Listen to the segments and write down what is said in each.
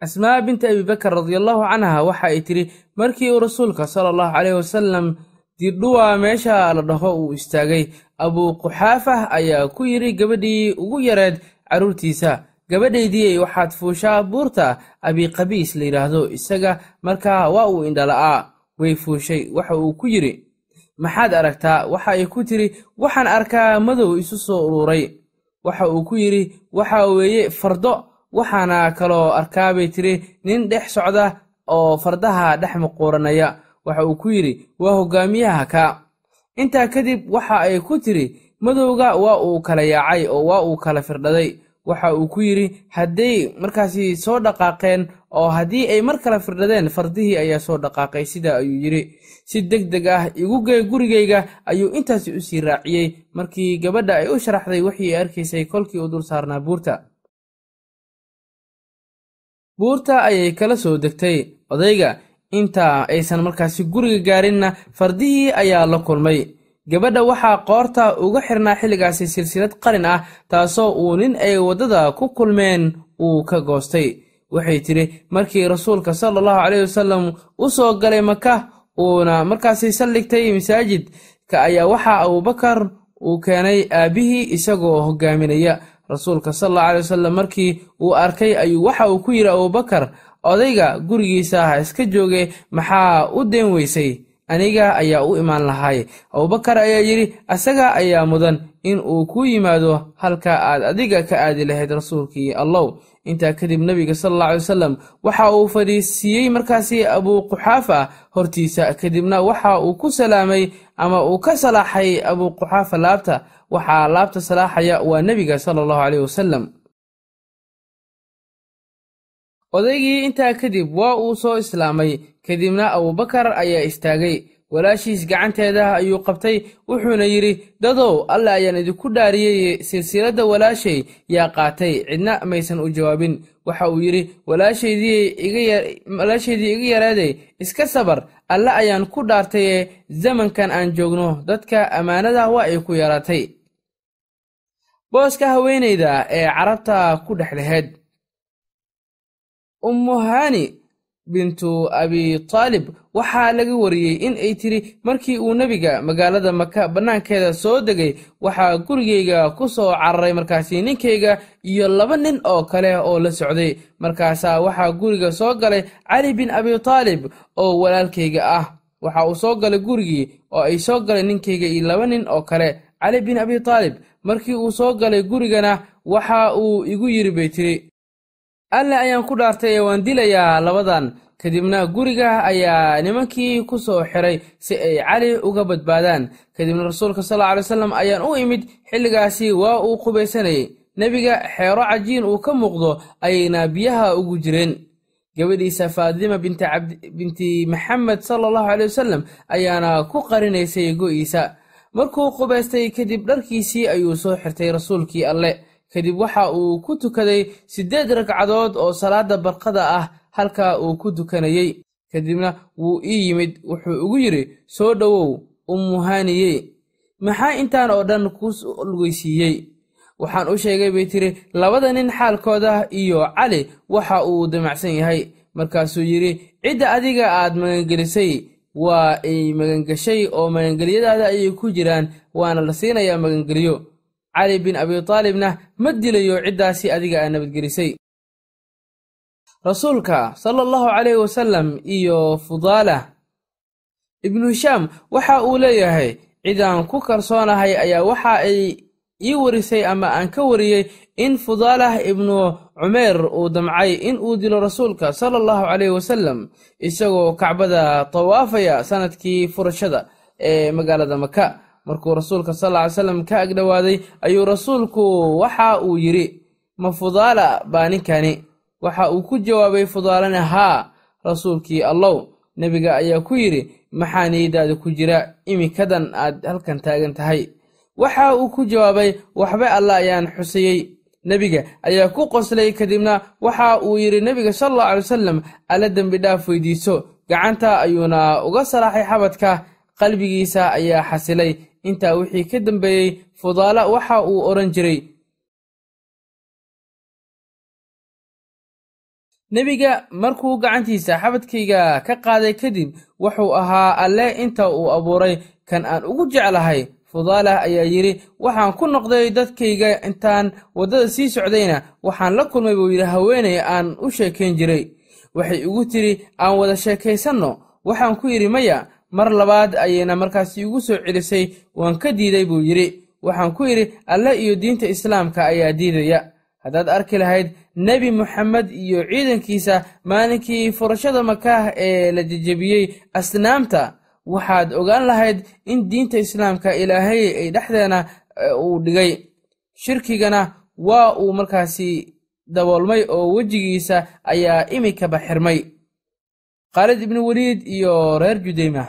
asmaa binti abibakar radiallahu canha waxa ay tidhi markii uu rasuulka sala allahu caleyh wasalam dirdhuwa meesha la dhaho uu istaagay abuu quxaafah ayaa ku yidhi gabadhii ugu yareed carruurtiisa gabadhaydii waxaad fuushaa buurta abiqabiis la yidhaahdo isaga markaa waa uu indhala'aa way fuushay waxa uu ku yidhi maxaad aragtaa waxa ay ku tidhi waxaan arkaa madow isu soo uruuray waxa uu ku yidhi waxa weeye fardo waxaana kaloo arkaa bay tidhi nin dhex socda oo fardaha dhex muquuranaya waxa uu ku yidhi waa hoggaamiyaha ka. Intaa kadib waxa ay ku tidhi madowga waa uu kala yaacay oo waa uu kala firdhaday. Waxa uu ku yidhi hadday markaasi soo dhaqaaqeen oo haddii ay mar kala firdhadeen fardihii ayaa soo dhaqaaqay sidaa ayuu yidhi. Si deg deg ah igu gee gurigayga ayuu intaasi u sii raaciyey. Markii gabadha ay u sharaxday wixii ay arkaysay kolkii uu dul saarnaa buurta buurta ayay kala soo degtay. Odayga inta aysan markaasi guriga gaarinna fardihii ayaa la kulmay. Gabadha waxaa qoorta uga xirnaa xilligaasi silsilad qalin ah taasoo uu nin ay waddada ku kulmeen uu ka goostay. Waxay tidhi markii rasuulka sala allahu caleyh wasalam u soo galay maka uuna markaasi saldhigtay masaajidka ayaa waxaa abuubakar uu keenay aabbihii isagoo hoggaaminaya rasuulka sal allahu aley wasalam markii uu arkay ayuu waxa uu ku yidhi abuubakar odayga gurigiisa ha iska jooge maxaa u deen weysay? Aniga ayaa u imaan lahay abubakar ayaa yidhi asaga ayaa mudan in uu ku yimaado halka aad adiga ka aadi lahayd rasuulkii allow intaa kadib nebiga sal alla alay wasalam waxa uu fadhiisiiyey markaasi abuuquxaafa hortiisa kadibna waxa uu ku salaamay ama uu ka salaaxay abuuquxaafa laabta. Waxaa laabta salaaxaya waa nebiga sala allahu caleyh wasalam odaygii intaa kadib waa uu soo islaamay. Kadibna abuubakar ayaa istaagay walaashiis gacanteeda ayuu qabtay wuxuuna yidhi dadow alle ayaan idinku dhaariyey silsiladda walaashay yaa qaatay cidna maysan u jawaabin. Waxa uu yidhi walaashaydii iga yareeday iska sabar alle ayaan ku dhaartaye zamankan aan joogno dadka ammaanada waa ay ku yaraatay. Booska haweenayda ee carabta ku dhex laheyd ummuhani bintu abi taalib waxaa laga wariyey in ay tiri markii uu nebiga magaalada maka bannaankeeda soo degay waxaa gurigayga ku soo cararay markaasi ninkayga iyo laba nin oo kale oo la socday. Markaasaa waxaa guriga soo galay cali bin abi taalib oo walaalkayga ah. Waxa uu soo galay gurigii oo ay soo galay ninkayga iyo laba nin oo kale. Cali bin abi taalib markii uu soo galay gurigana waxa uu igu yidhi bay tiri alle ayaan ku dhaartay ee waan dilayaa labadan. Kadibna guriga ayaa nimankii ku soo xiray si ay cali uga badbaadaan. Kadibna rasuulka sal alla alay wasalam ayaan u imid xilligaasi waa uu qubaysanayay. Nebiga xeero cajiin uu ka muuqdo ayayna biyaha ugu jireen. Gabadhiisa faadima binti maxamed sala allahu caley wasalam ayaana ku qarinaysay go'iisa. Markuu qubaystay kadib dharkiisii ayuu soo xirtay rasuulkii alle kadib waxa uu ku tukaday siddeed ragcadood oo salaadda barqada ah halka uu ku tukanayey kadibna wuu ii yimid wuxuu ugu yidhi soo dhowow ummuhaaniyey maxaa intaan oo dhan ku lugaysiiyey waxaan u sheegay bay tiri labada nin xaalkooda iyo cali waxa uu damacsan yahay. Markaasuu yidhi cidda adiga aad magangelisay waa ay magangeshay oo magangelyadaada ayay ku jiraan waana la siinayaa magangelyo cali bin abi taalibna ma dilayo ciddaasi adiga aa nabadgelisay. Rasuulka sala allahu caleyh wasalam iyo fudaala ibnu hishaam waxa uu leeyahay cidaan ku kalsoonahay ayaa waxa ay ii warisay ama aan ka wariyey in fudaalah ibnu cumeer uu damcay in uu dilo rasuulka sala allahu caleyh wasalam isagoo kacbada tawaafaya sannadkii furashada ee magaalada maka markuu rasuulka sal ly salam ka agdhowaaday ayuu rasuulku waxa uu yidhi ma fudaala baa ninkani? Waxa uu ku jawaabay fudaalana haa rasuulkii allow. Nebiga ayaa ku yidhi maxaa niyadaada ku jira imikadan aad halkan taagan tahay. Waxa uu ku jawaabay waxba alla ayaan xusayey nebiga ayaa ku qoslay kadibna waxa uu yidhi nebiga sal allau alay wasalam alla dembi dhaaf weydiiso gacanta ayuuna uga salaaxay xabadka qalbigiisa ayaa xasilay intaa wixii ka dambeeyey fudaala waxa uu odhan jiray. Nebiga markuu gacantiisa xabadkayga ka qaaday kadib wuxuu ahaa alle inta uu abuuray. Kan aan ugu jeclahay fudaalah ayaa yidhi waxaan ku noqday dadkayga intaan waddada sii socdayna. Waxaan la kulmay buu yidhi haweenay aan u sheekayn jiray waxay igu tidhi aan wada sheekaysanno. Waxaan ku yidhi maya mar labaad ayayna markaasi igu soo celisay waan ka diiday buu yidhi. Waxaan ku yidhi alle iyo diinta islaamka ayaa diidaya. Haddaad arki lahayd nebi moxamed iyo ciidankiisa maalinkii furashada makaah ee la jejebiyey asnaamta waxaad ogaan lahayd in diinta islaamka ilaahay ay dhexdeena uu dhigay. Shirkigana waa uu markaasi daboolmay oo wejigiisa ayaa iminkaba xirmay. Khaalid ibnu weliid iyo reer judeyma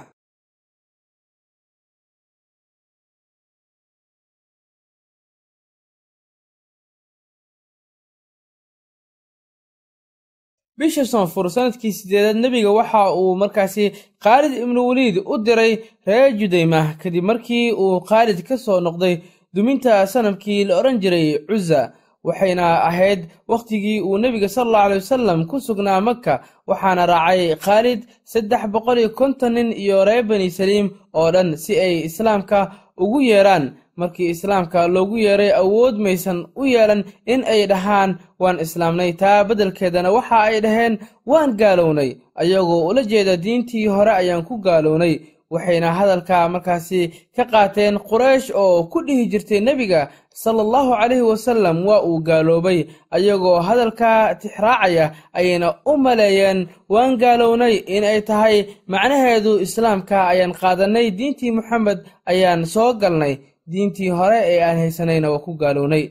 bisha soonfur sannadkii sideedaad nebiga waxa uu markaasi khaalid ibnu weliid u diray reer judeyma kadib markii uu khaalid ka soo noqday duminta sanamkii la odhan jiray cuza waxayna ahayd wakhtigii uu nebiga sal allau aley wasalam ku sugnaa maka waxaana raacay khaalid saddex boqol iyo konton nin iyo reer bani saliim oo dhan si ay islaamka ugu yeeraan markii islaamka loogu yeeray awood maysan u yeelan in ay dhahaan waan islaamnay. Taa beddelkeedana waxa ay dhaheen waan gaalownay. Ayagoo ula jeeda diintii hore ayaan ku gaalownay. Waxayna hadalka markaasi ka qaateen quraysh oo ku dhihi jirtay nebiga sala allahu calayhi wasallam waa uu gaaloobay. Ayagoo hadalka tixraacaya ayayna u maleeyeen waan gaalownay. Inay tahay macnaheedu islaamka ayaan qaadannay diintii moxamed ayaan soo galnay diintii hore ee aan haysanayna waa ku gaalownay.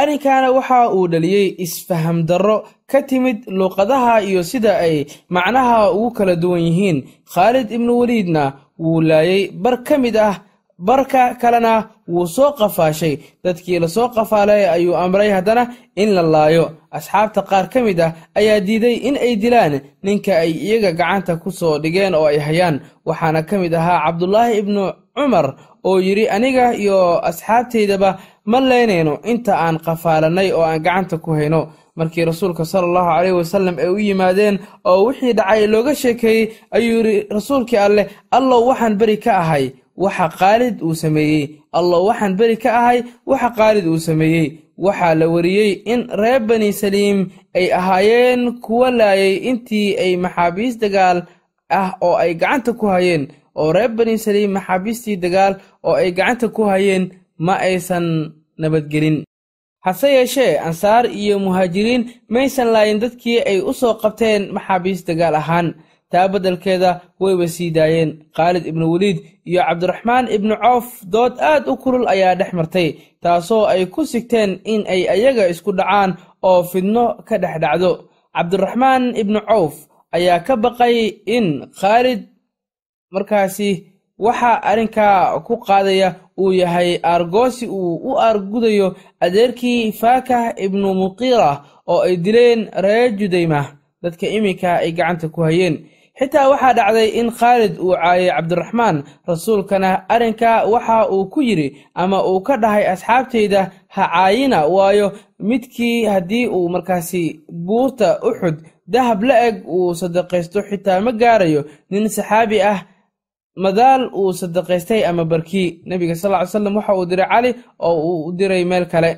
Arrinkaana waxa uu dhaliyey isfaham darro ka timid luuqadaha iyo sida ay macnaha ugu kala duwan yihiin. Khaalid ibnu weliidna wuu laayay bar ka mid ah barka kalena wuu soo qafaashay. Dadkii la soo qafaalay ayuu amray haddana in la laayo. Asxaabta qaar ka mid ah ayaa diiday in ay dilaan ninka ay iyaga gacanta ku soo dhigeen oo ay hayaan. Waxaana ka mid ahaa cabdulaahi ibnu cumar oo yidhi aniga iyo asxaabtaydaba ma leynayno inta aan qafaalannay oo aan gacanta ku hayno. Markii rasuulka sala caleyhi wasallam ay u yimaadeen oo wixii dhacay looga sheekeeyey ayuu yidhi rasuulkii alleh allow waxaan beri ka ahay waxa khaalid uu sameeyey. Allow waxaan beri ka ahay waxa khaalid uu sameeyey. Waxaa la wariyey in reer bani saliim ay ahaayeen kuwa laayay intii ay maxaabiis dagaal ah oo ay gacanta ku hayeen. Oo reer bani saliim maxaabiistii dagaal oo ay gacanta ku hayeen ma aysan nabadgelin. Hase yeeshee ansaar iyo muhaajiriin maysan laayin dadkii ay u soo qabteen maxaabiis dagaal ahaan taa beddelkeeda wayba sii daayeen khaalid ibnu weliid iyo cabdiraxmaan ibnu cawf dood aad u kulul ayaa dhex martay taasoo ay ku sigteen in ay ayaga isku dhacaan oo fidno ka dhex dhacdo. Cabdiraxmaan ibnu cawf ayaa ka baqay in khaalid markaasi waxa arrinkaa ku qaadaya uu yahay aargoosi uu u aargudayo adeerkii faakah ibnu muqiira oo ay dileen reer judayma dadka iminka ay gacanta ku hayeen xitaa waxaa dhacday in khaalid uu caayay cabdiraxmaan rasuulkana arrinka waxa uu ku yidhi ama uu ka dhahay asxaabtayda ha caayina waayo midkii haddii uu markaasi buurta uxud dahab la eg uu sadaqaysto xitaa ma gaarayo nin saxaabi ah madaal uu sadaqaystay ama barkii. Nebiga sal ly slam waxa uu diray cali oo uu diray meel kale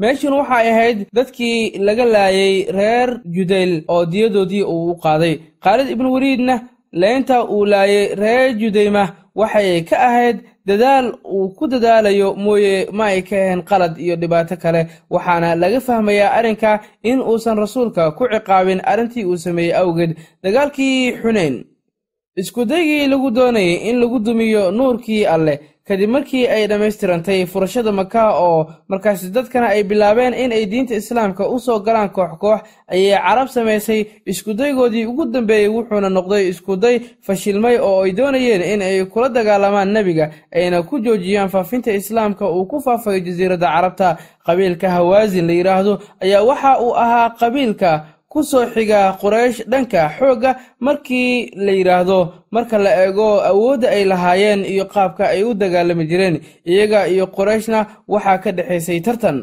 meeshun waxay ahayd dadkii laga laayay reer judayl oo diyadoodii uu u qaaday. Khaalid ibnu weliidna leynta uu laayay reer judayma waxay ka ahayd dadaal uu ku dadaalayo mooye ma ay ka ahayn qalad iyo dhibaato kale. Waxaana laga fahmayaa arrinka in uusan rasuulka ku ciqaabin arrintii uu sameeyey awgeed. Dagaalkii xunayn iskudaygii lagu doonayay in lagu dumiyo nuurkii alleh kadib markii ay dhammaystirantay furashada maka oo markaasi dadkana ay bilaabeen in ay diinta islaamka u soo galaan koox koox ayay carab samaysay iskudaygoodii ugu dambeeyey wuxuuna noqday iskuday fashilmay oo ay doonayeen in ay kula dagaalamaan nebiga ayna ku joojiyaan faafinta islaamka uu ku faafayo jasiiradda carabta. Qabiilka hawaasin la yidhaahdo ayaa waxa uu ahaa qabiilka ku soo xiga quraysh dhanka xoogga markii la yidhaahdo marka la eego awoodda ay lahaayeen iyo qaabka ay u dagaalami jireen iyaga iyo qurayshna waxaa ka dhexaysay tartan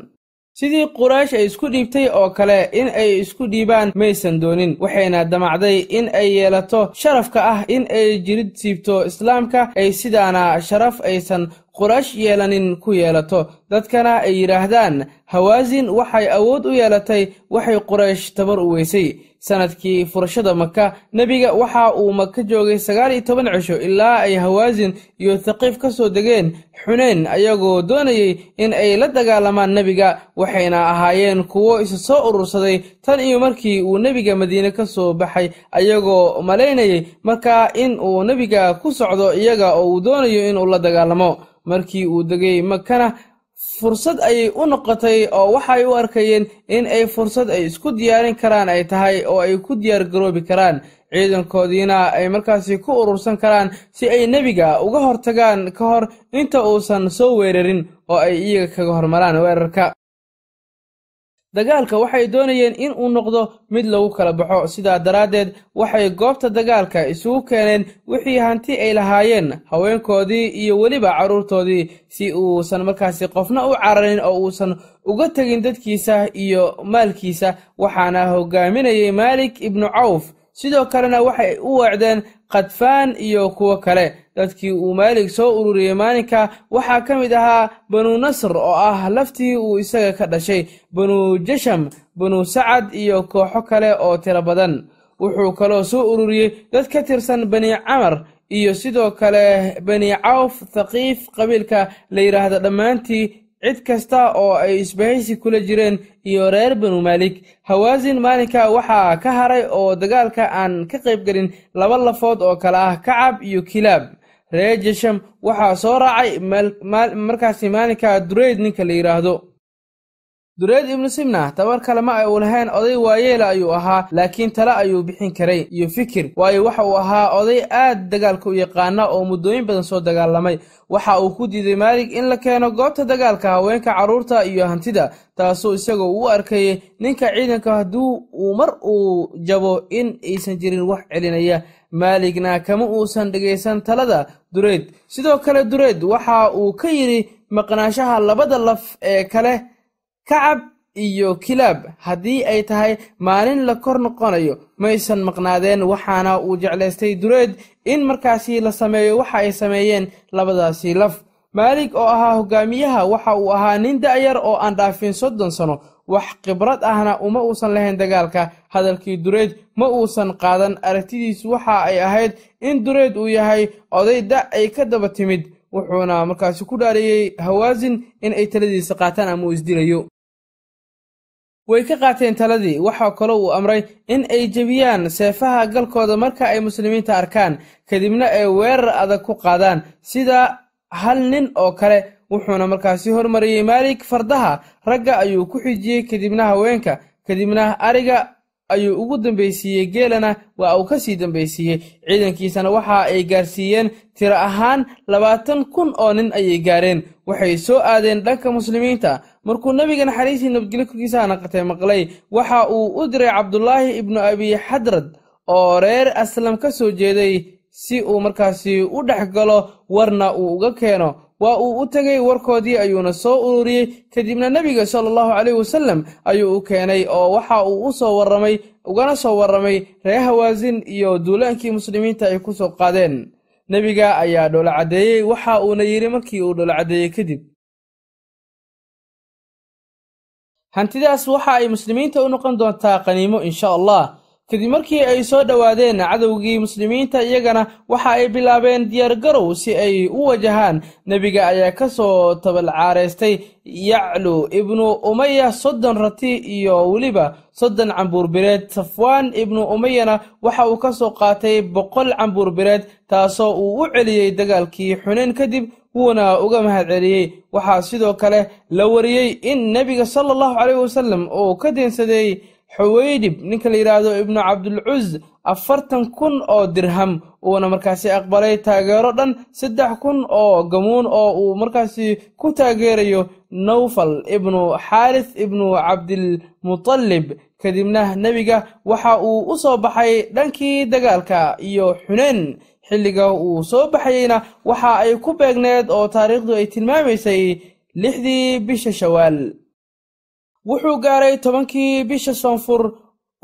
sidii quraysh ay isku dhiibtay oo kale in ay isku dhiibaan maysan doonin waxayna damacday in ay yeelato sharafka ah in ay jirid siibto islaamka ay sidaana sharaf aysan quraysh yeelanin ku yeelato. Dadkana ay yidhaahdaan hawaasin waxay awood u yeelatay waxay quraysh tabar u weysay sannadkii furashada maka nebiga waxa uu maka joogay sagaal iyo toban cisho ilaa ay hawaasin iyo thaqiif ka soo degeen xuneyn ayagoo doonayay in ay la dagaalamaan nebiga waxayna ahaayeen kuwo isa soo urursaday tan iyo markii uu nebiga madiine ka soo baxay ayagoo malaynayay markaa in uu nebiga ku socdo iyaga oo uu doonayo inuu la dagaalamo. Markii uu degay makana fursad ayay u noqotay oo waxay u arkayeen in ay fursad ay isku diyaarin karaan ay tahay oo ay ku diyaar garoobi karaan. Ciidankoodiina ay markaasi ku urursan karaan si ay nebiga uga hortagaan ka hor inta uusan soo weerarin oo ay iyaga kaga hormaraan weerarka dagaalka waxay doonayeen in uu noqdo mid lagu kala baxo. Sidaa daraaddeed waxay goobta dagaalka isugu keeneen wixii hanti ay lahaayeen haweenkoodii iyo weliba carruurtoodii si uusan markaasi qofna u cararin oo uusan uga tegin dadkiisa iyo maalkiisa. Waxaana hogaaminayay maalik ibnu cawf. Sidoo kalena waxay u weecdeen khadfaan iyo kuwo kale dadkii uu maalig soo ururiyey maalinka waxaa ka mid ahaa banu nasr oo ah laftii uu isaga ka dhashay. Banu jasham banu sacad iyo kooxo kale oo tiro badan. Wuxuu kaloo soo ururiyey dad ka tirsan bani camar iyo sidoo kale bani cawf thaqiif qabiilka la yidhaahdo dhammaantii cid kasta oo ay isbahaysi kula jireen iyo reer banu maalik. Hawaasin maalinka waxaa ka haray oo dagaalka aan ka qayb gelin laba lafood oo kale ah kacab iyo kilaab reer jesham waxaa soo raacay markaasi maalinka dureyd ninka la yidhaahdo dureyd ibnu simna tabar kale ma ay uu lahayn oday waayeela ayuu ahaa laakiin tale ayuu bixin karay. Iyo fikir waayo waxa uu ahaa oday aad dagaalka u yaqaana oo muddooyin badan soo dagaalamay. Waxa uu ku diiday maalig in la keeno goobta dagaalka haweenka carruurta iyo hantida taasuu isagoo u arkayay ninka ciidanka hadduu uu mar uu jabo in aysan jirin wax celinaya maaligna kama uusan dhegaysan talada dureyd sidoo kale dureyd waxa uu ka yidhi maqnaanshaha labada laf ee kale kacab iyo kilaab. Haddii ay tahay maalin la kor noqonayo maysan maqnaadeen waxaana uu jeclaystay dureed in markaasi la sameeyo waxa ay sameeyeen labadaasi laf. Maalig oo ahaa hogaamiyaha waxa uu ahaa nin da'yar oo aan dhaafin soddon sano wax khibrad ahna uma uusan lahayn dagaalka. Hadalkii dureed ma uusan qaadan aragtidiisu waxa ay ahayd in dureed uu yahay oday da' ay ka daba timid wuxuuna markaasi ku dhaariyey hawaasin in ay taladiisa qaataan ama uu isdilayo. Way ka qaateen taladii waxaa kaloo uu amray in ay jebiyaan seefaha galkooda marka ay muslimiinta arkaan kadibna ay weerar adag ku qaadaan. Sida hal nin oo kale wuxuuna markaasi hormariyey maalik fardaha ragga ayuu ku xijiyey kadibna haweenka kadibna ariga ayuu ugu dambaysiiyey geelana waa uu ka sii dambaysiiyey ciidankiisana waxa ay gaarsiiyeen tiro ahaan labaatan kun oo nin ayay gaareen. Waxay soo aadeen dhanka muslimiinta. Markuu nebiga naxariisii nabadgelyo korkiisaha naqatay maqlay waxa uu u diray cabdulaahi ibnu abi xadrad oo reer aslam ka soo jeeday si uu markaasi u dhex galo warna uu uga keeno waa uu u tegay warkoodii ayuuna soo ururiyey. Kadibna nebiga sala allahu caleyhi wasallam ayuu u keenay oo waxa uu u soo warramay ugana soo warramay reer hawaasin iyo duulaankii muslimiinta ay ku soo qaadeen. Nebiga ayaa dhoola caddeeyey waxa uuna yidhi markii uu dhoola caddeeyey kadib. Hantidaas waxa ay muslimiinta u noqon doontaa qaniimo insha allah kadib markii ay soo dhowaadeen cadowgii muslimiinta iyagana waxa ay bilaabeen diyaargarow si ay u wajahaan. Nebiga ayaa ka soo tabalcaaraystay yaclu ibnu umaya soddon rati iyo weliba soddon cambuurbireed safwaan ibnu umayana waxa uu ka soo qaatay boqol cambuurbireed taasoo uu u celiyey dagaalkii xuneyn kadib wuuna uga mahad celiyey waxaa sidoo kale la wariyey in nebiga sala allahu caleyhi wasalam uu ka deensaday xuweydhib ninka la yidhaahdo ibnu cabdulcuz afartan kun oo dirham uuna markaasi aqbalay taageero dhan saddex kun oo gamuun oo uu markaasi ku taageerayo nawfal ibnu xaaris ibnu cabdilmutalib kadibna nebiga waxa uu u soo baxay dhankii dagaalka iyo xuneen xilliga uu soo baxayeyna waxa ay ku beegneed oo taariikhdu ay tilmaamaysay lixdii bisha shawaal wuxuu gaaray tobankii bisha soonfur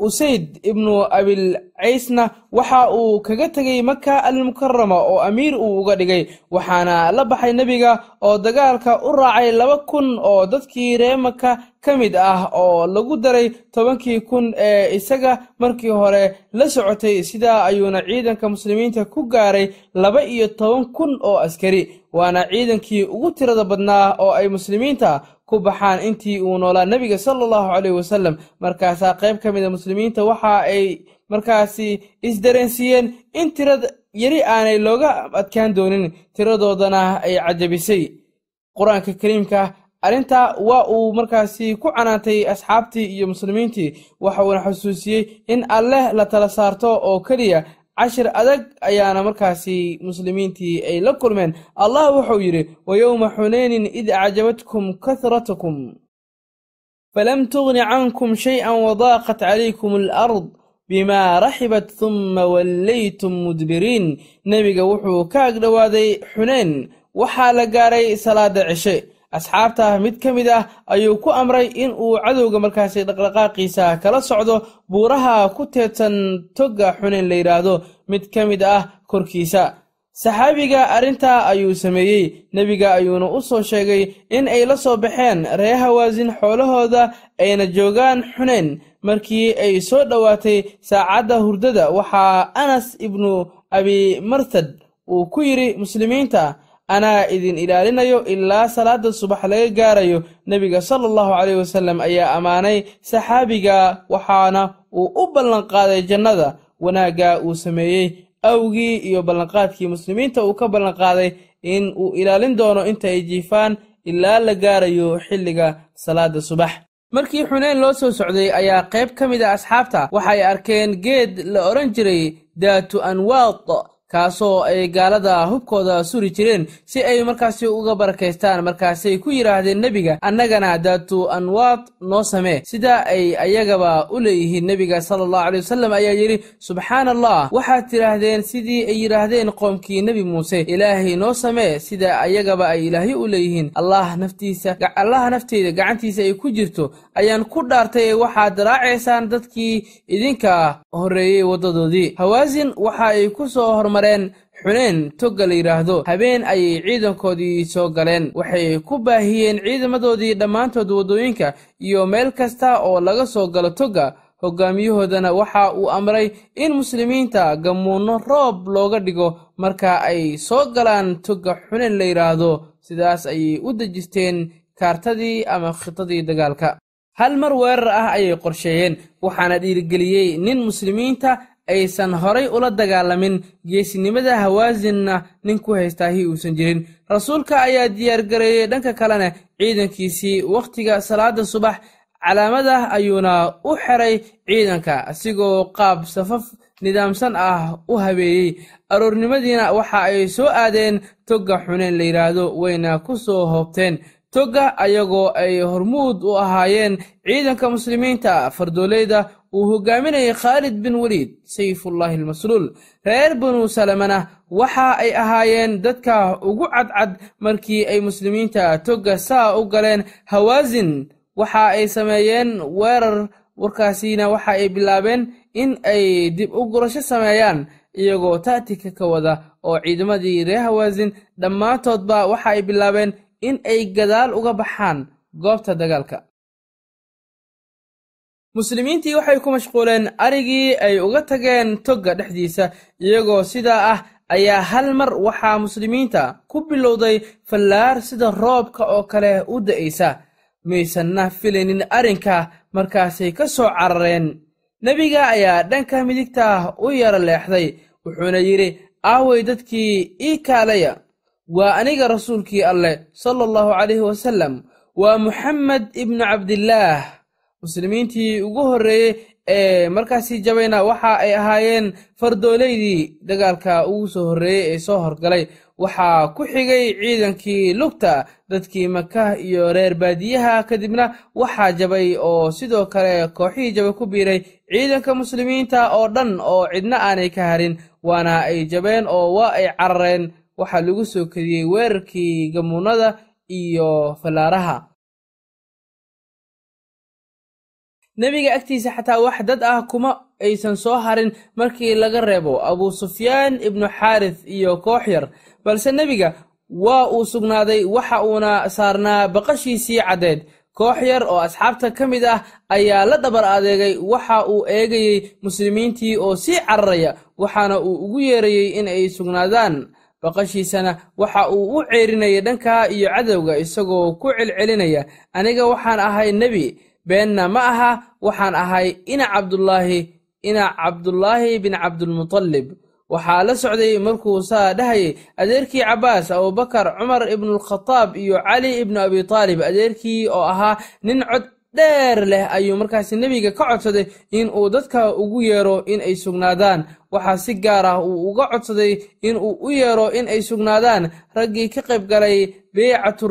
usayd ibnu abilcaysna waxa uu kaga tegey maka almukarama oo amiir uu uga dhigay. Waxaana la baxay nebiga oo dagaalka u raacay laba kun oo dadkii ree maka ka mid ah oo lagu daray tobankii kun ee isaga. Markii hore la socotay sidaa ayuuna ciidanka muslimiinta ku gaaray laba iyo toban kun oo askari. Waana ciidankii ugu tirada badnaa oo ay muslimiinta ku baxaan intii uu noolaa. Nebiga sala allahu caleyhi wasalam markaasaa qayb ka mid a muslimiinta waxa ay markaasi isdareensiiyeen in tirad yari aanay looga adkaan doonin. Tiradoodana ay cajabisay. Qur'aanka kariimka arrintaa waa uu markaasi ku canaantay asxaabtii iyo muslimiintii waxa uuna xusuusiyey in alleh la tala saarto oo keliya cashir adag ayaana markaasi muslimiintii ay la kulmeen. Allah wuxuu yidhi wa yowma xunaynin id acjabatkum kahratukum falam tugni cankum shay-an wadaaqat calaykum alard bimaa raxibat humma wallaytum mudbiriin. Nebiga wuxuu ka agdhowaaday xuneyn waxaa la gaaray salaada cishe asxaabta mid ka mid ah ayuu ku amray in uu cadowga markaasi dhaqdhaqaaqiisa kala socdo buuraha ku teedsan togga xuneyn la yidhaahdo mid ka mid ah korkiisa. Saxaabiga arrintaa ayuu sameeyey. Nebiga ayuuna u soo sheegay in ay la soo baxeen ree hawaasin xoolahooda ayna joogaan xuneyn. Markii ay soo dhowaatay saacadda hurdada waxaa anas ibnu abi marthad uu ku yidhi muslimiinta anaa idin ilaalinayo ilaa salaada subax laga gaarayo nebiga sala allahu caleyh wasalam ayaa ammaanay saxaabiga waxaana uu u ballanqaaday jannada. Wanaagga uu sameeyey awgii iyo ballanqaadkii muslimiinta uu ka ballanqaaday in uu ilaalin doono inta ay jiifaan ilaa la gaarayo xilliga salaada subax. Markii xuneyn loo soo socday ayaa qayb ka mid a asxaabta. Waxay arkeen geed la odhan jiray daatu anwaad kaasoo ay gaalada hubkooda suri jireen si ay markaasi uga barakaystaan. Markaasay ku yidhaahdeen nebiga annagana daatu anwaad noo samee. Sida ay ayagaba u leeyihiin nebiga sala allahu aley wasalam ayaa yidhi subxaana allah waxaad tidhaahdeen sidii ay yidhaahdeen qoomkii nebi muuse ilaahay noo samee. Sida ayagaba ay ilaahay u leeyihiin allah naftiisa allaha nafteyda gacantiisa ay ku jirto ayaan ku dhaartay. Waxaad raacaysaan dadkii idinka horreeyey waddadoodii. Hawaasin waxa ay ku soo hormareen xuneyn togga la yidhaahdo habeen ayay ciidankoodii soo galeen. Waxay ku baahiyeen ciidamadoodii dhammaantood waddooyinka iyo meel kasta oo laga soo galo togga hoggaamiyahoodana waxa uu amray in muslimiinta gammuunno roob looga dhigo marka ay soo galaan togga xuneyn la yidhaahdo sidaas ayay u dejisteen kaartadii ama khitadii dagaalka. Hal mar weerar ah ayay qorsheeyeen waxaana dhiirigeliyey nin muslimiinta aysan horay ula dagaalamin. Geesinimada hawaasinna nin ku haystaahi uusan jirin. Rasuulka ayaa diyaargareeyey dhanka kalena ciidankiisii wakhtiga salaada subax. Calaamadah ayuuna u xeray ciidanka asigoo qaab safaf nidaamsan ah u habeeyey. Aroornimadiina waxa ay soo aadeen togga xuneyn la yidhaahdo wayna ku soo hoobteen. Togga ayagoo ay hormuud u ahaayeen ciidanka muslimiinta fardoolayda uu hogaaminayay khaalid bin weliid sayfullaahi almasluul. Reer banu salamana waxa ay ahaayeen dadka ugu cadcad markii ay muslimiinta togga saa u galeen hawaasin waxa ay sameeyeen weerar warkaasiina waxa ay bilaabeen in ay dib u gurasho sameeyaan iyagoo ta'tika ka wada oo ciidamadii reer hawaasin dhammaantoodba waxa ay bilaabeen in ay gadaal uga baxaan goobta dagaalka muslimiintii waxay ku mashquuleen arigii ay uga tageen togga dhexdiisa iyagoo sidaa ah ayaa hal mar waxaa muslimiinta ku bilowday fallaar sida roobka oo kale u da'aysa. Maysanna filaynin arrinka markaasay ka soo carareen. Nebiga ayaa dhanka midigta u yara leexday wuxuuna yidhi aaway dadkii ii kaalaya. Waa aniga rasuulkii alleh sala allahu calayhi wasalam waa muxamed ibnu cabdillaah muslimiintii ugu horreeyey ee markaasi jabayna waxa ay ahaayeen fardooleydii dagaalka ugu soo horreeyey ee soo horgalay. Waxaa ku xigay ciidankii lugta dadkii maka iyo reer baadiyaha kadibna waxaa jabay oo sidoo kale kooxihii jabay ku biiray ciidanka muslimiinta oo dhan oo cidna aanay ka harin waana ay jabeen oo waa ay carareen. Waxaa lagu soo kediyey weerarkii gamuunada iyo fallaaraha nebiga agtiisa xataa wax dad ah kuma aysan soo harin markii laga reebo abuu sufyaan ibnu xaarits iyo koox yar. Balse nebiga waa uu sugnaaday waxa uuna saarnaa baqashiisii caddeed koox yar oo asxaabta ka mid ah ayaa la dhabar adeegay waxa uu eegayey muslimiintii oo sii cararaya waxaana uu ugu yeerayey in ay sugnaadaan. Baqashiisana waxa uu u ceerinayay dhankaa iyo cadowga isagoo ku celcelinaya aniga waxaan ahay nebi beenna ma aha waxaan ahay ina cabdulaahi ina cabdulaahi bin cabdulmutalib waxaa la socday markuu saa dhahayay adeerkii cabbaas abubakar cumar ibnualkhataab iyo cali ibnu abi taalib. Adeerkii oo ahaa nin cod dheer leh ayuu markaasi nebiga ka codsaday in uu dadka ugu yeero in ay sugnaadaan. Waxaa si gaar ah uu uga codsaday in uu u yeero in ay sugnaadaan. Raggii ka qayb galay beycatu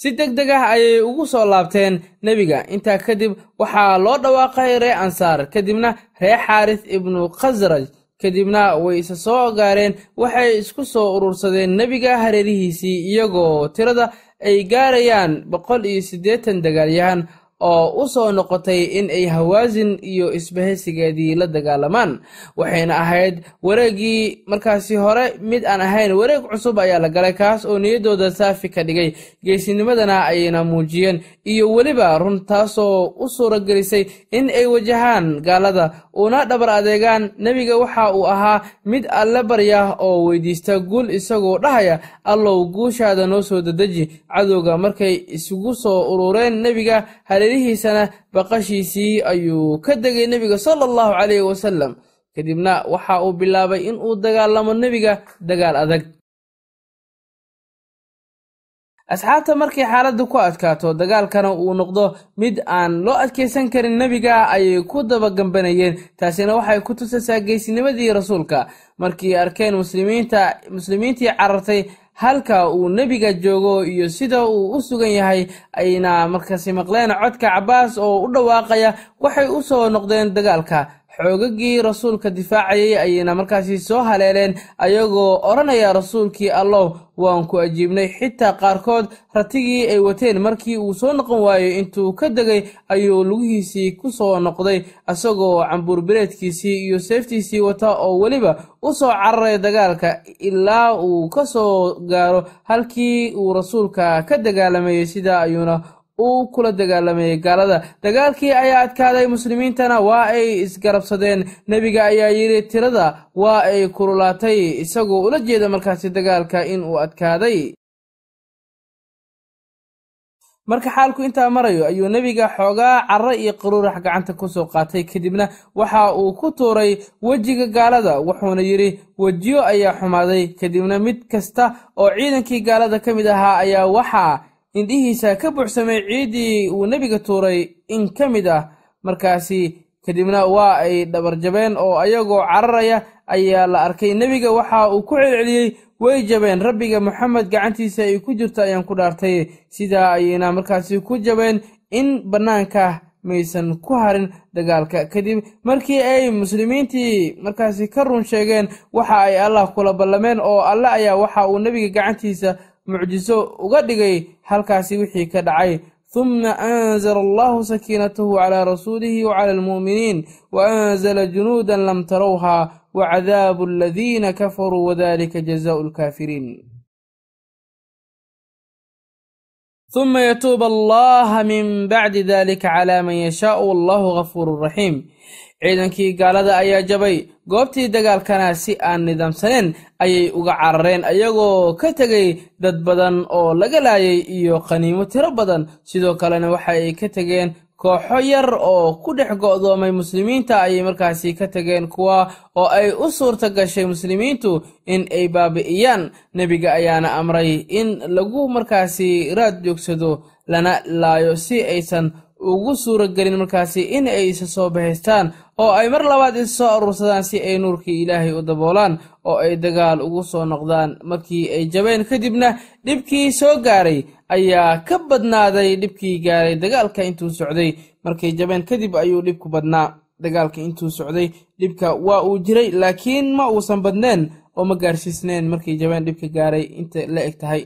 si deg deg ah ayay ugu soo laabteen nebiga. Intaa kadib waxaa loo dhawaaqay ree ansaar kadibna ree xaaris ibnu khasraj kadibna way isa soo gaareen waxay isku soo urursadeen nebiga hareerihiisii iyagoo tirada ay gaarayaan boqol iyo siddeetan dagaalyahan oo u soo noqotay in ay hawaasin iyo isbahaysigeedii la dagaalamaan. Waxayna ahayd wareeggii markaasi hore mid aan ahayn wareeg cusub ayaa la galay kaas oo niyaddooda saafi ka dhigay. Geesinimadana ayna muujiyeen iyo weliba run taasoo u suura gelisay in ay wajahaan gaalada. Una dhabar adeegaan nebiga waxa uu ahaa mid alle barya oo weydiista guul isagoo dhahaya allow guushaada noo soo dedeji cadowga markay isugu soo urureen nebiga hareerihiisana baqashiisii ayuu ka degay nebiga sala allahu calayhi wasalam kadibna waxa uu bilaabay in uu dagaalamo nebiga dagaal adag. Asxaabta markay xaaladdu ku adkaato dagaalkana uu noqdo mid aan loo adkaysan karin nebiga ayay ku dabagambanayeen taasina waxay ku tusaysaa geesinimadii rasuulka. Markii arkeen muslimiinta muslimiintii carartay halka uu nebiga joogo iyo sida uu u sugan yahay ayna markaasi maqleen codka cabbaas oo u dhawaaqaya waxay u soo noqdeen dagaalka xoogagii rasuulka difaacayay ayayna markaasi soo haleeleen ayagoo odhanaya rasuulkii allow waan ku ajiibnay. Xitaa qaarkood ratigii ay wateen markii uu soo noqon waayey intuu ka degay ayuu lugihiisii ku soo noqday isagoo cambuurbireedkiisii iyo seeftiisii wata oo weliba u soo cararay dagaalka ilaa uu ka soo gaaro halkii uu rasuulka ka dagaalamayey sidaa ayuuna uu kula dagaalamayay gaalada. Dagaalkii ayaa adkaaday muslimiintana waa ay isgarabsadeen. Nebiga ayaa yidhi tirada waa ay kululaatay isagoo ula jeeda markaasi dagaalka in uu adkaaday. Marka xaalku intaa marayo ayuu nebiga xoogaa carro iyo qaruurax gacanta ku soo qaatay. Kadibna waxa uu ku tuuray wejiga gaalada wuxuuna yidhi wejiyo ayaa xumaaday. Kadibna mid kasta oo ciidankii gaalada ka mid ahaa ayaa waxaa indhihiisa ka buuxsamay ciiddii uu nebiga tuuray in ka mid ah. Markaasi kadibna waa ay dhabarjabeen oo ayagoo cararaya ayaa la arkay nebiga. Waxa uu ku celceliyey way jabeen rabbiga moxamed gacantiisa ay ku jirto ayaan ku dhaartay. Sidaa ayayna markaasi ku jabeen in bannaanka maysan ku harin dagaalka. Kadib markii ay muslimiintii markaasi ka run sheegeen waxa ay allah kula ballameen oo alle ayaa waxa uu nebiga gacantiisa mucjiso uga dhigay halkaasi wixii ka dhacay. Humma anzala allahu sakiinatahu calaa rasuulihi wacala almu'miniin wa anzala junuudan lam tarowha wacadaabu aladiina kafaruu wadalika jazaau alkaafiriin humma yatuuba allaha min bacdi dalika calaa man yashaau wallahu gafuurun raxiim ciidankii gaalada ayaa jabay. Goobtii dagaalkana si aan nidaamsaneen ayay uga carareen ayagoo ka tegay dad badan oo laga laayay iyo qaniimo tiro badan. Sidoo kalena waxa ay ka tegeen kooxo yar oo ku dhex go'doomay muslimiinta. Ayay markaasi ka tegeen kuwa oo ay u suurta gashay muslimiintu in ay baabi'iyaan. Nebiga ayaana amray in lagu markaasi raad joogsado lana laayo si aysan ugu suura gelin markaasi in ay isa soo bahaystaan oo ay mar labaad isa soo aruursadaan si ay nuurkii ilaahay u daboolaan oo ay dagaal ugu soo noqdaan. Markii ay jabeen kadibna dhibkii soo gaaray ayaa ka badnaaday dhibkii gaaray dagaalka intuu socday. Markay jabeen kadib ayuu dhibku badnaa dagaalka intuu socday dhibka waa uu jiray laakiin ma uusan badneen oo ma gaarsiisneen markay jabeen dhibka gaaray. Inta la eg tahay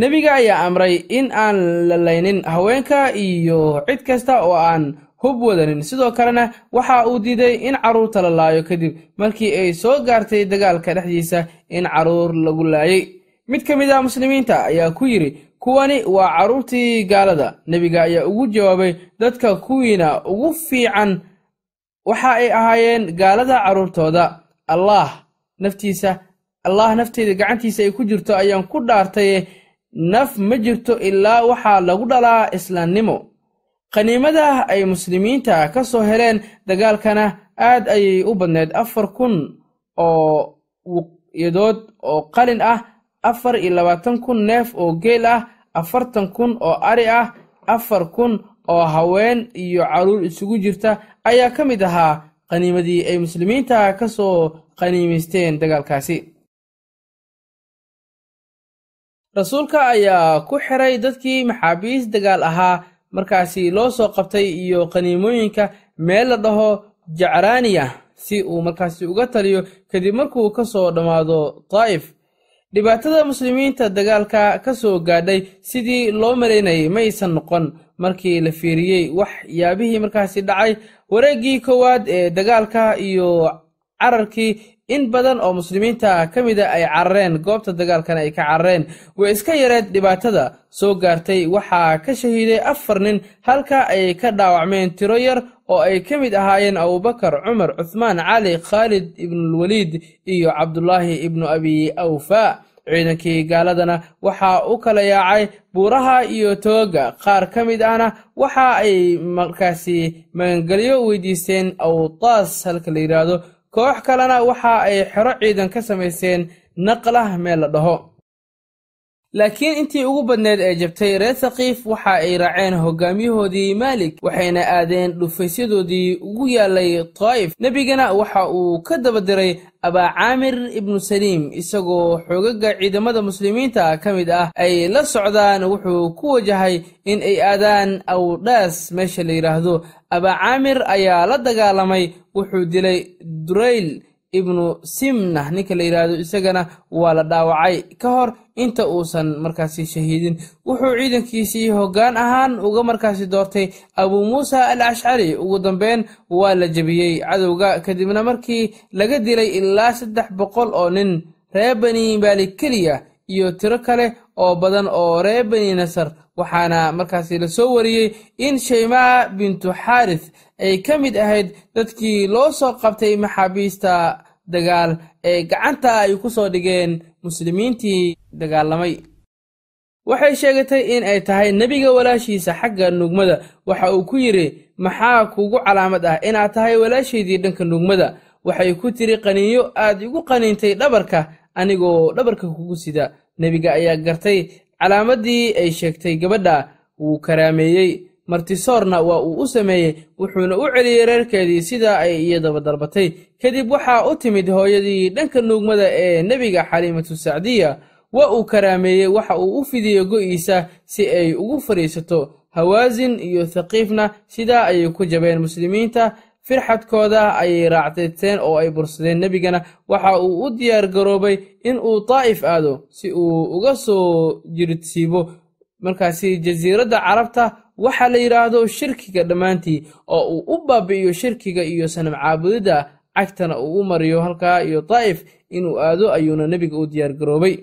nebiga ayaa amray in aan la laynin haweenka iyo cid kasta oo aan hub wadanin. Sidoo kalena waxa uu diiday in carruurta la laayo kadib markii ay soo gaartay dagaalka dhexdiisa in carruur lagu laayay. Mid ka mid ah muslimiinta ayaa ku yidhi kuwani waa carruurtii gaalada. Nebiga ayaa ugu jawaabay dadka kuwiina ugu fiican waxa ay ahaayeen gaalada carruurtooda allah naftiisa allah nafteeda gacantiisa ay ku jirto ayaan ku dhaartaye naf ma jirto ilaa waxaa lagu dhalaa islaamnimo qaniimada ay muslimiinta ka soo heleen dagaalkana aad ayay u badneyd afar kun oo wuqyadood oo qalin ah afar iyo labaatan kun neef oo geel ah afartan kun oo ari ah afar kun oo haween iyo carruur isugu jirta. Ayaa ka mid ahaa qaniimadii ay muslimiinta ka soo qaniimaysteen dagaalkaasi rasuulka ayaa ku xiray dadkii maxaabiis dagaal ahaa markaasi loo soo qabtay iyo qaniimooyinka meel la dhaho jacraaniya si uu markaasi uga taliyo kadib markuu ka soo dhammaado daa'if dhibaatada muslimiinta dagaalka ka soo gaadhay sidii loo malaynayay maysan noqon. Markii la fiiriyey wax yaabihii markaasi dhacay wareeggii koowaad ee dagaalka iyo cararkii in badan oo muslimiinta ka mida ay carareen goobta dagaalkana ay ka carareen way iska yareed dhibaatada soo gaartay. Waxaa ka shahiiday afar nin halka ay ka dhaawacmeen tiro yar oo ay ka mid ahaayeen abubakar cumar cuthmaan cali khaalid ibnulwaliid iyo cabdulaahi ibnu abi awfa. Ciidankii gaaladana waxaa u kala yaacay buuraha iyo tooga qaar ka mid ahna waxa ay markaasi magangelyo weydiisteen awtaas halka la yidhaahdo koox kalena waxa ay xero ciidan ka samaysteen naqlah meel la dhaho laakiin intii ugu badneed ee jabtay reer thakiif waxa ay raaceen hogaamiyahoodii maalik waxayna aadeen dhufaysyadoodii ugu yaalay daa'if nebigana waxa uu ka daba diray abaacaamir ibnu saliim isagoo xoogaga ciidamada muslimiinta ka mid ah. Ay la socdaan wuxuu ku wajahay in ay aadaan awdhaas meesha la yidhaahdo abaacaamir ayaa la dagaalamay wuxuu dilay durayl ibnu simna ninka la yidhaahdo isagana waa la dhaawacay. Ka hor inta uusan markaasi shahiidin wuxuu ciidankiisii hoggaan ahaan uga markaasi doortay abuu muusa al ashcari ugu dambeyn waa la jebiyey. Cadowga kadibna markii laga dilay ilaa saddex boqol oo nin reer bani maalik keliya iyo tiro kale oo badan oo reer bani nasar waxaana markaasi la soo wariyey in shaymaa bintu xaarith ay ka mid ahayd dadkii loo soo qabtay maxaabiista dagaal ee gacanta ay ku soo dhigeen muslimiintii dagaalamay. Waxay sheegatay in ay tahay nebiga walaashiisa xagga nugmada waxa uu ku yidhi maxaa kugu calaamad ah inaad tahay walaashaydii dhanka nugmada waxay ku tiri qaniinyo aad igu qaniintay dhabarka anigoo dhabarka kugu sida. Nebiga ayaa gartay calaamaddii ay sheegtay gabadha wuu karaameeyey martisoorna waa uu u sameeyey wuxuuna u celiyey reerkeedii sidaa ay iyadaba dalbatay kadib waxaa u timid hooyadii dhanka nuugmada ee nebiga xaliimatu sacdiya. Waa uu karaameeyey waxa uu u fidiyey go'iisa si ay ugu fadhiisato hawaasin iyo thaqiifna sidaa ayay ku jabeen muslimiinta. Firxadkooda ayay raacdeeteen oo ay bursadeen nebigana. Waxa uu u diyaar garoobay in uu daa'if aado si uu uga soo jiridsiibo markaasi jasiiradda carabta waxa la yidhaahdo shirkiga dhammaantii oo uu u baabi'iyo shirkiga iyo sanam caabudidda cagtana uu u mariyo halkaa iyo daa'if inuu aado ayuuna nebiga u diyaar garoobay